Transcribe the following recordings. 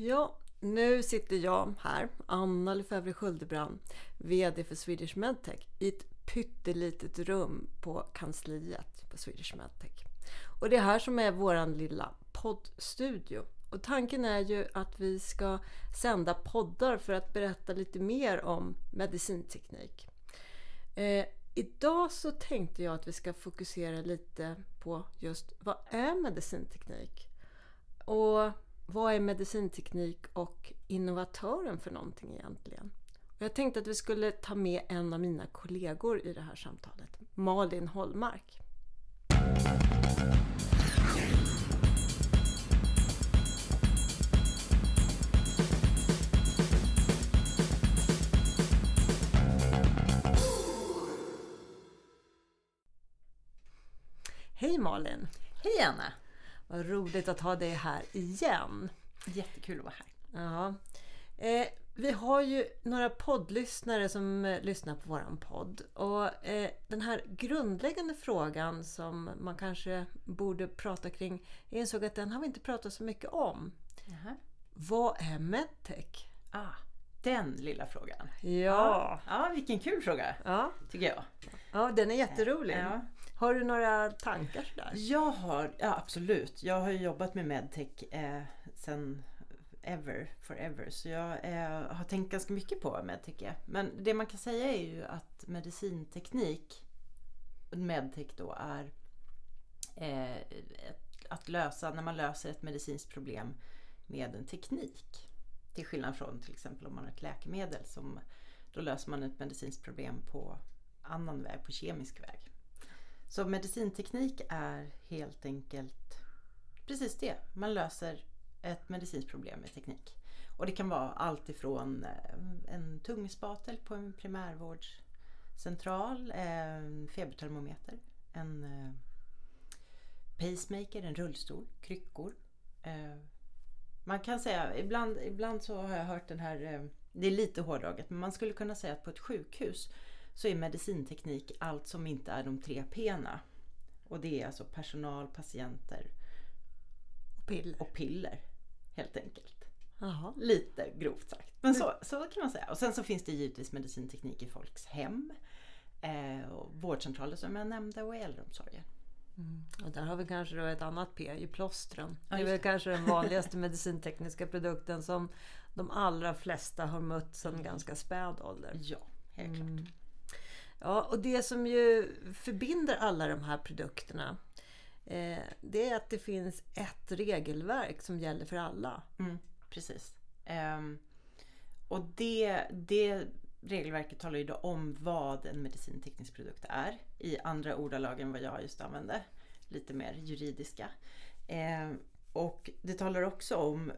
Ja, nu sitter jag här, Anna Lefebvre Sköldebrand, VD för Swedish Medtech, i ett pyttelitet rum på kansliet på Swedish Medtech. Och det är här som är vår lilla poddstudio. Och tanken är ju att vi ska sända poddar för att berätta lite mer om medicinteknik. Eh, idag så tänkte jag att vi ska fokusera lite på just vad är medicinteknik? Och vad är medicinteknik och innovatören för någonting egentligen? Och jag tänkte att vi skulle ta med en av mina kollegor i det här samtalet, Malin Holmark. Hej Malin! Hej Anna! Vad roligt att ha dig här igen. Jättekul att vara här. Ja. Eh, vi har ju några poddlyssnare som eh, lyssnar på våran podd. Och eh, den här grundläggande frågan som man kanske borde prata kring. Jag insåg att den har vi inte pratat så mycket om. Jaha. Vad är medtech? Ah, den lilla frågan. Ja. Ja, vilken kul fråga Ja, tycker jag. ja den är jätterolig. Ja. Har du några tankar sådär? Jag har, ja absolut. Jag har ju jobbat med medtech eh, sen ever, forever. Så jag eh, har tänkt ganska mycket på medtech. är. Men det man kan säga är ju att medicinteknik, medtech då, är eh, att lösa, när man löser ett medicinskt problem med en teknik. Till skillnad från till exempel om man har ett läkemedel som då löser man ett medicinskt problem på annan väg, på kemisk väg. Så medicinteknik är helt enkelt precis det. Man löser ett medicinskt problem med teknik. Och det kan vara allt ifrån eh, en tungspatel på en primärvårdscentral, en febertermometer, en eh, pacemaker, en rullstol, kryckor. Man kan säga, ibland, ibland så har jag hört den här, det är lite hårdraget, men man skulle kunna säga att på ett sjukhus så är medicinteknik allt som inte är de tre P'na. Och det är alltså personal, patienter Och piller? och piller. Helt enkelt. Jaha. Lite grovt sagt. Men så, så kan man säga. Och sen så finns det givetvis medicinteknik i folks hem. Eh, och vårdcentraler som jag nämnde och i äldreomsorgen. Och där har vi kanske då ett annat P i plåstren. Det är väl kanske den vanligaste medicintekniska produkten som de allra flesta har mött sedan ganska späd ålder. Ja, helt Mm. klart. Ja, och det som ju förbinder alla de här produkterna eh, det är att det finns ett regelverk som gäller för alla. Mm, precis. Ehm, och det, det regelverket talar ju då om vad en medicinteknisk produkt är. I andra ordalag än vad jag just använde. Lite mer juridiska. Ehm, och det talar också om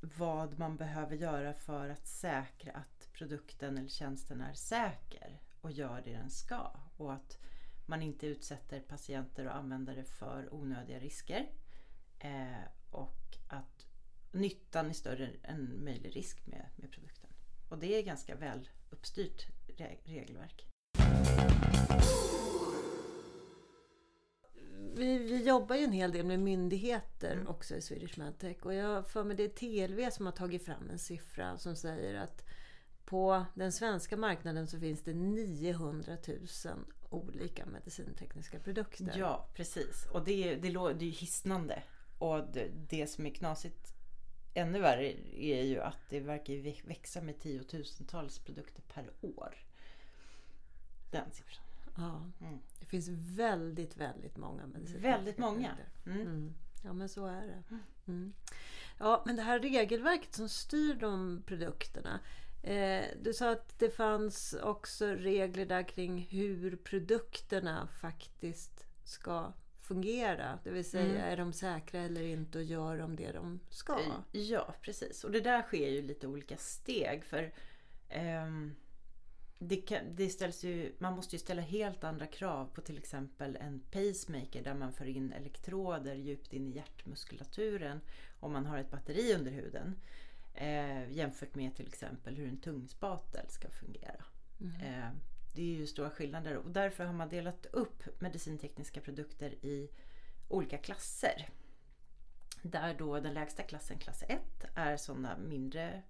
vad man behöver göra för att säkra att produkten eller tjänsten är säker och gör det den ska. Och att man inte utsätter patienter och användare för onödiga risker. Eh, och att nyttan är större än möjlig risk med, med produkten. Och det är ganska väl uppstyrt re- regelverk. Vi, vi jobbar ju en hel del med myndigheter Mm. också i Swedish Medtech. Och jag för mig det är TLV som har tagit fram en siffra som säger att på den svenska marknaden så finns det 900 000 olika medicintekniska produkter. Ja, precis. Och det, är- det, det är ju hisnande. Och det, det som är knasigt ännu värre är ju att det verkar växa med tiotusentals produkter per år. Den siffran. Ja. Mm. Det finns väldigt, väldigt många medicintekniska Väldigt många. Mm. Mm. Ja, men så är det. Mm. Ja, men det här regelverket som styr de produkterna. Eh, du sa att det fanns också regler där kring hur produkterna faktiskt ska fungera. Det vill säga, Mm. är de säkra eller inte och gör de det de ska? Ja, precis. Och det där sker ju lite olika steg. För ehm, det kan, det ställs ju, man måste ju ställa helt andra krav på till exempel en pacemaker där man för in elektroder djupt in i hjärtmuskulaturen om man har ett batteri under huden. Eh, jämfört med till exempel hur en tungspatel ska fungera. Eh, det är ju stora skillnader och därför har man delat upp medicintekniska produkter i olika klasser. Där då den lägsta klassen, klass 1, är sådana mindre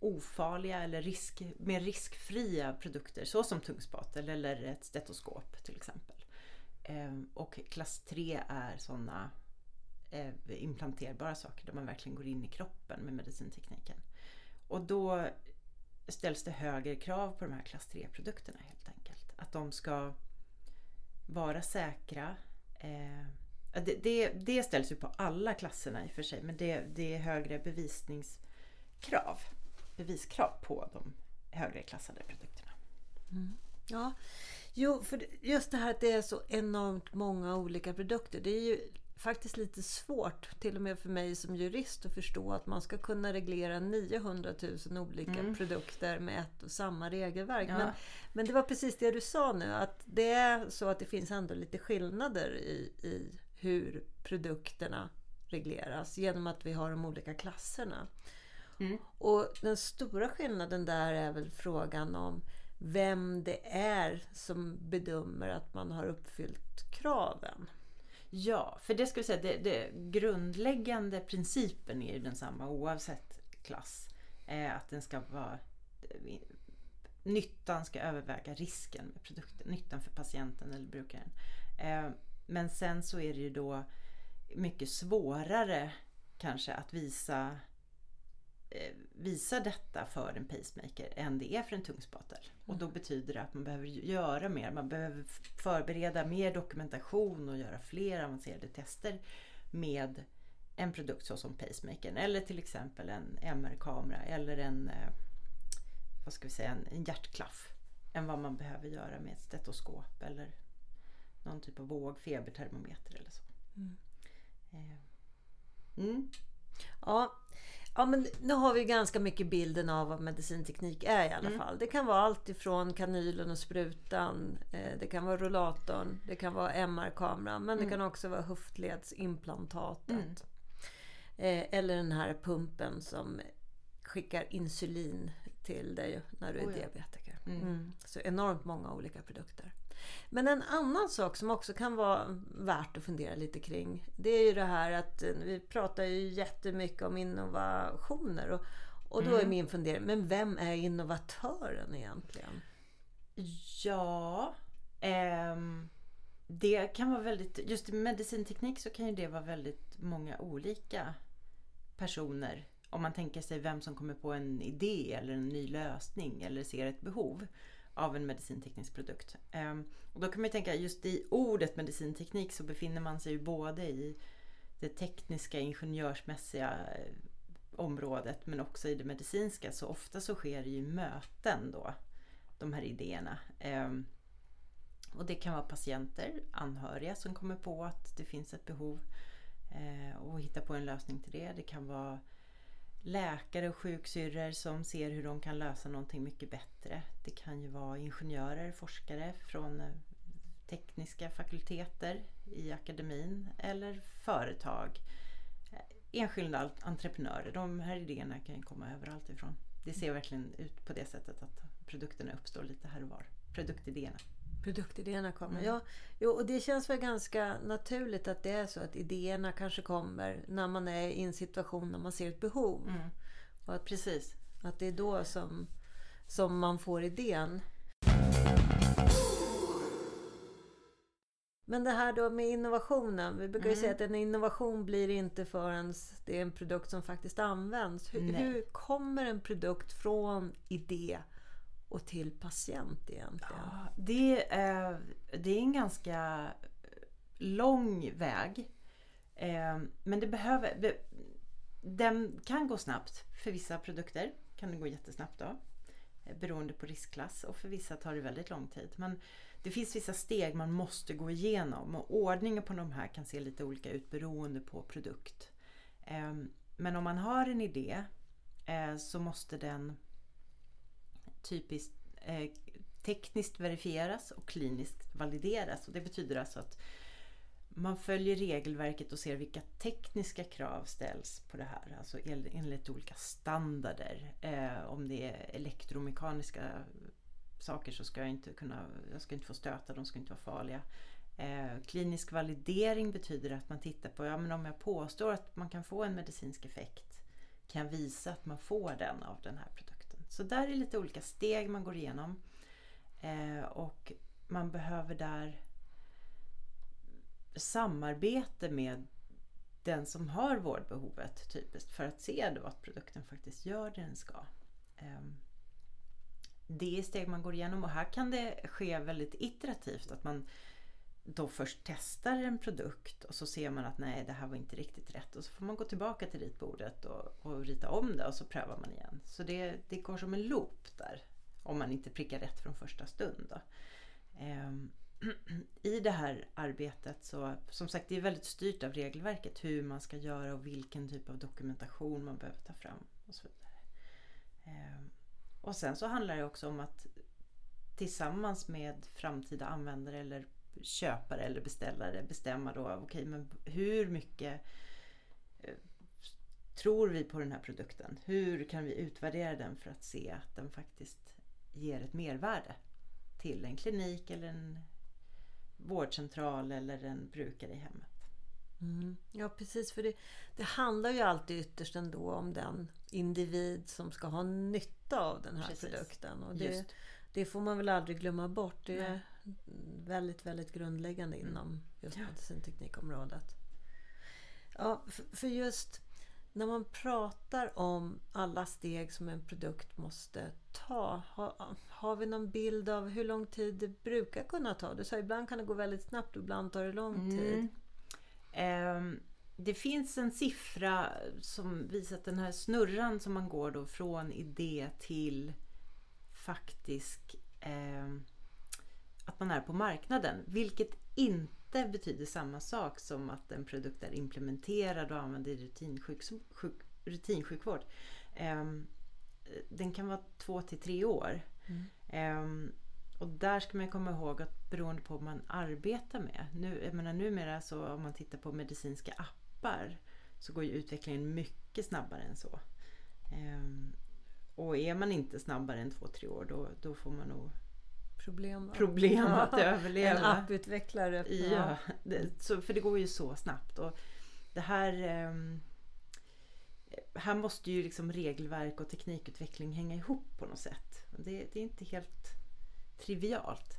ofarliga eller risk, mer riskfria produkter såsom tungspatel eller ett stetoskop till exempel. Ehm, och klass 3 är sådana eh, Eh, implanterbara saker där man verkligen går in i kroppen med medicintekniken. Och då ställs det högre krav på de här klass 3-produkterna helt enkelt. Att de ska vara säkra. Eh, det, det, det, ställs ju på alla klasserna i och för sig men det, det är högre bevisningskrav. Beviskrav på de högre klassade produkterna. Mm. Ja, jo, för just det här att det är så enormt många olika produkter. Det är ju faktiskt lite svårt, till och med för mig som jurist, att förstå att man ska kunna reglera 900 000 olika mm. produkter med ett och samma regelverk. Ja. Men, men det var precis det du sa nu, att det är så att det finns ändå lite skillnader i, i hur produkterna regleras genom att vi har de olika klasserna. Mm. Och den stora skillnaden där är väl frågan om vem det är som bedömer att man har uppfyllt kraven. Ja, för det ska vi säga, det, det grundläggande principen är ju densamma oavsett klass. Eh, att den ska vara eh, Nyttan ska överväga risken med produkten, nyttan för patienten eller brukaren. Eh, men sen så är det ju då mycket svårare kanske att visa visa detta för en pacemaker än det är för en tungspatel. Och då mm. betyder det att man behöver göra mer. Man behöver förbereda mer dokumentation och göra fler avancerade tester med en produkt såsom pacemakern eller till exempel en MR-kamera eller en, eh, vad ska vi säga, en, en hjärtklaff än vad man behöver göra med ett stetoskop eller någon typ av våg, febertermometer eller så. Mm. Eh, mm. Ja, Ja, men nu har vi ganska mycket bilden av vad medicinteknik är i alla mm. fall. Det kan vara allt ifrån kanylen och sprutan, eh, det kan vara rollatorn, det kan vara MR-kameran, men mm. det kan också vara höftledsimplantatet. Mm. Eh, eller den här pumpen som skickar insulin till dig när du är oh ja. diabetiker. Mm. Mm. Så enormt många olika produkter. Men en annan sak som också kan vara värt att fundera lite kring. Det är ju det här att eh, vi pratar ju jättemycket om innovationer. Och, och då mm. är min fundering, men vem är innovatören egentligen? Ja, ehm, det kan vara väldigt, just i medicinteknik så kan ju det vara väldigt många olika personer. Om man tänker sig vem som kommer på en idé eller en ny lösning eller ser ett behov av en medicinteknisk produkt. Ehm, och då kan man tänka just i ordet medicinteknik så befinner man sig ju både i det tekniska ingenjörsmässiga eh, området men också i det medicinska. Så ofta så sker det ju möten då, de här idéerna. Ehm, och det kan vara patienter, anhöriga som kommer på att det finns ett behov eh, och hitta på en lösning till det. Det kan vara läkare och sjuksyrror som ser hur de kan lösa någonting mycket bättre. Det kan ju vara ingenjörer, forskare från eh, tekniska fakulteter i akademin eller företag. Eh, enskilda entreprenörer. De här idéerna kan ju komma överallt ifrån. Det ser verkligen ut på det sättet att produkterna uppstår lite här och var. Produktidéerna produktidéerna kommer. Mm. Ja, jo, och det känns väl ganska naturligt att det är så att idéerna kanske kommer när man är i en situation när man ser ett behov. Mm. Och att, Precis. Att det är då som, som man får idén. Men det här då med innovationen. Vi brukar ju mm. säga att en innovation blir inte förrän det är en produkt som faktiskt används. Hur, hur kommer en produkt från idé och till patient egentligen? Ja, det, är, det är en ganska lång väg. Ehm, men det behöver... Den kan gå snabbt. För vissa produkter kan det gå jättesnabbt då. Eh, beroende på riskklass och för vissa tar det väldigt lång tid. Men det finns vissa steg man måste gå igenom och ordningen på de här kan se lite olika ut beroende på produkt. Ehm, men om man har en idé eh, så måste den typiskt eh, tekniskt verifieras och kliniskt valideras. Och det betyder alltså att man följer regelverket och ser vilka tekniska krav ställs på det här. Alltså enligt olika standarder. Eh, om det är elektromekaniska saker så ska jag inte kunna, jag ska inte få stöta, de ska inte vara farliga. Eh, klinisk validering betyder att man tittar på, ja men om jag påstår att man kan få en medicinsk effekt, kan jag visa att man får den av den här produkten? Så där är lite olika steg man går igenom. Eh, och man behöver där samarbete med den som har vårdbehovet typiskt för att se då att produkten faktiskt gör det den ska. Ehm, det är steg man går igenom och här kan det ske väldigt iterativt att man då först testar en produkt och så ser man att nej det här var inte riktigt rätt och så får man gå tillbaka till ritbordet och, och rita om det och så prövar man igen. Så det, det går som en loop där om man inte prickar rätt från första stund. Då. Ehm, I det här arbetet så, som sagt det är väldigt styrt av regelverket hur man ska göra och vilken typ av dokumentation man behöver ta fram och så vidare. Ehm, och sen så handlar det också om att tillsammans med framtida användare eller köpare eller beställare bestämma då, okej okay, men hur mycket eh, tror vi på den här produkten? Hur kan vi utvärdera den för att se att den faktiskt ger ett mervärde till en klinik eller en vårdcentral eller en brukare i hemmet. Mm. Ja precis, för det, det, handlar ju alltid ytterst ändå om den individ som ska ha nytta av den här precis. produkten. Och det, det, får man väl aldrig glömma bort. Det är Nej. väldigt, väldigt grundläggande mm. inom just medicinteknikområdet. Ja, för just när man pratar om alla steg som en produkt måste ta, har, har vi någon bild av hur lång tid det brukar kunna ta? Du sa ibland kan det gå väldigt snabbt och ibland tar det lång mm. tid. Um, det finns en siffra som visar att den här snurran som man går då från idé till faktisk eh, att man är på marknaden. Vilket inte betyder samma sak som att en produkt är implementerad och använd i rutinsjuk, sjuk, rutinsjukvård. Eh, den kan vara två till tre år. Mm. Eh, och där ska man komma ihåg att beroende på vad man arbetar med. Nu, jag menar, numera så om man tittar på medicinska appar så går ju utvecklingen mycket snabbare än så. Och är man inte snabbare än två, tre år då, då får man nog problem, problem att överleva. En apputvecklare. Ja, det, så, för det går ju så snabbt. Och det här, eh, här måste ju liksom regelverk och teknikutveckling hänga ihop på något sätt. Det, det är inte helt trivialt.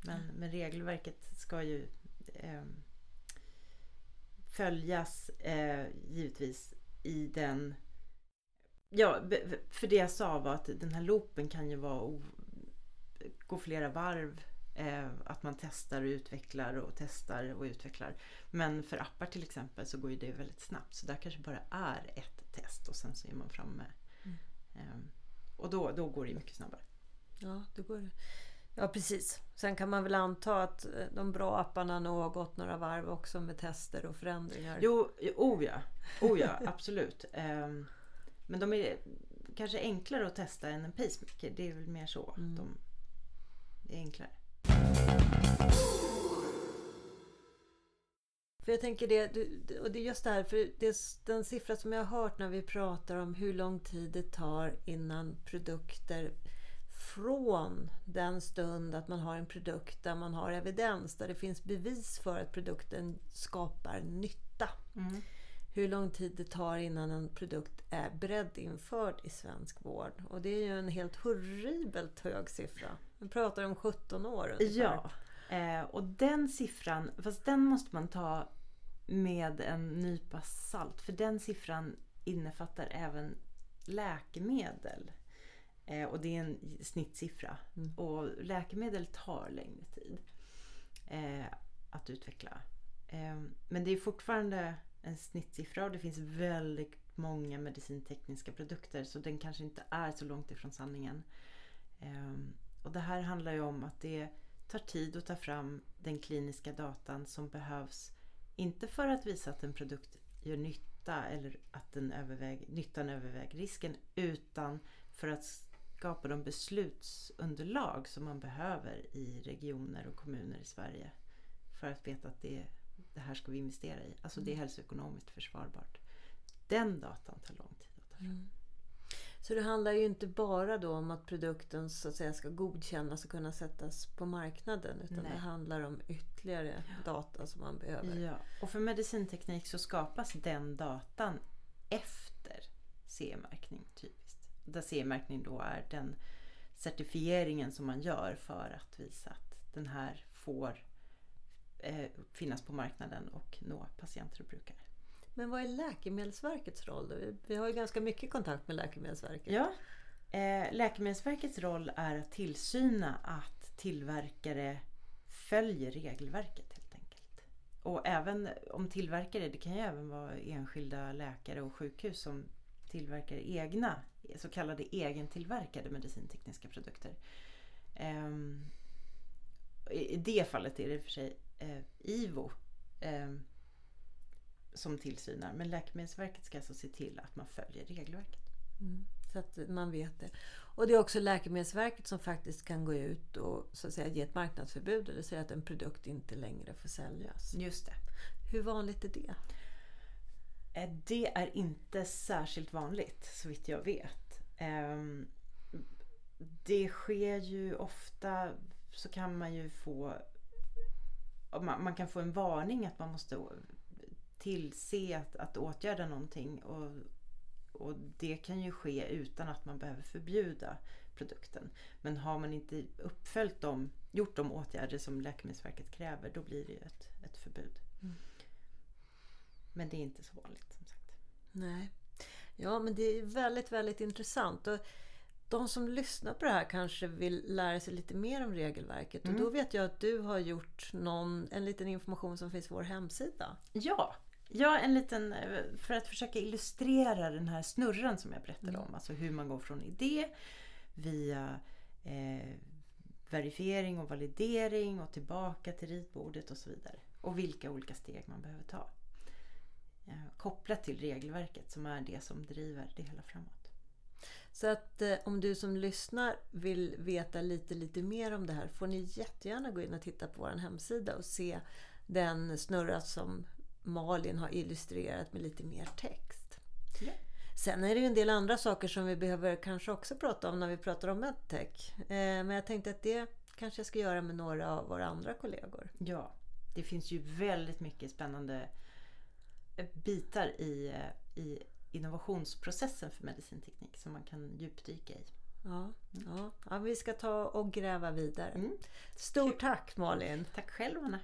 Men, mm. men regelverket ska ju eh, följas eh, givetvis i den Ja, för det jag sa var att den här loopen kan ju vara gå flera varv. Eh, att man testar och utvecklar och testar och utvecklar. Men för appar till exempel så går ju det väldigt snabbt. Så där kanske bara är ett test och sen så är man framme. Mm. Eh, och då, då går det mycket snabbare. Ja, det går Ja precis. Sen kan man väl anta att eh, de bra apparna nog har gått några varv också med tester och förändringar. Jo, oh ja, oh ja absolut. Um, men de är kanske enklare att testa än en pacemaker. Det är väl mer så. Mm. De är enklare. För jag tänker det, och det är just det här, för det är den siffra som jag har hört när vi pratar om hur lång tid det tar innan produkter från den stund att man har en produkt där man har evidens, där det finns bevis för att produkten skapar nytta. Mm hur lång tid det tar innan en produkt är breddinförd i svensk vård. Och det är ju en helt horribelt hög siffra. Vi pratar om 17 år ungefär. Ja, eh, och den siffran, fast den måste man ta med en nypa salt. För den siffran innefattar även läkemedel. Eh, och det är en snittsiffra. Mm. Och läkemedel tar längre tid eh, att utveckla. Men det är fortfarande en snittsiffra och det finns väldigt många medicintekniska produkter så den kanske inte är så långt ifrån sanningen. Ehm, och det här handlar ju om att det tar tid att ta fram den kliniska datan som behövs. Inte för att visa att en produkt gör nytta eller att den överväg, nyttan överväger risken utan för att skapa de beslutsunderlag som man behöver i regioner och kommuner i Sverige. För att veta att det det här ska vi investera i. Alltså det är mm. hälsoekonomiskt försvarbart. Den datan tar lång tid att ta fram. Mm. Så det handlar ju inte bara då om att produkten så att säga ska godkännas och kunna sättas på marknaden utan Nej. det handlar om ytterligare data som man behöver. Ja, och för medicinteknik så skapas den datan efter CE-märkning typiskt. Där CE-märkning då är den certifieringen som man gör för att visa att den här får finnas på marknaden och nå patienter och brukare. Men vad är Läkemedelsverkets roll? Vi har ju ganska mycket kontakt med Läkemedelsverket. Ja, eh, Läkemedelsverkets roll är att tillsyna att tillverkare följer regelverket helt enkelt. Och även om tillverkare, det kan ju även vara enskilda läkare och sjukhus som tillverkar egna, så kallade egentillverkade medicintekniska produkter. Ehm, I i det fallet är det för sig eh, IVO ehm, som tillsynar. Men Läkemedelsverket ska alltså se till att man följer regelverket. Mm, så att man vet det. Och det är också Läkemedelsverket som faktiskt kan gå ut och så att säga, ge ett marknadsförbud eller säga att en produkt inte längre får säljas. Just det. Hur vanligt är det? Eh, Det är inte särskilt vanligt så vitt jag vet. Ehm, Det sker ju ofta så kan man ju få man man kan få en varning att man måste tillse att, att åtgärda någonting och, och det kan ju ske utan att man behöver förbjuda produkten. Men har man inte uppföljt dem, gjort de åtgärder som Läkemedelsverket kräver då blir det ju ett, ett förbud. Mm. Men det är inte så vanligt som sagt. Nej. Ja, men det är väldigt, väldigt intressant. Och de som lyssnar på det här kanske vill lära sig lite mer om regelverket. Mm. Och då vet jag att du har gjort någon, en liten information som finns på vår hemsida. Ja, ja en liten, eh, för att försöka illustrera den här snurran som jag berättade Mm. om. Alltså hur man går från idé via eh, verifiering och validering och tillbaka till ritbordet och så vidare. Och vilka olika steg man behöver ta. Eh, kopplat till regelverket som är det som driver det hela framåt. Så att eh, om du som lyssnar vill veta lite, lite mer om det här får ni jättegärna gå in och titta på vår hemsida och se den snurra som Malin har illustrerat med lite mer text. Ja. Sen är det ju en del andra saker som vi behöver kanske också prata om när vi pratar om medtech. Eh, Men jag tänkte att det kanske jag ska göra med några av våra andra kollegor. Ja, det finns ju väldigt mycket spännande bitar i, eh, i innovationsprocessen för medicinteknik som man kan djupdyka i. Ja, ja. ja vi ska ta och gräva vidare. Mm. Stort tack Malin! Tack själv Anna!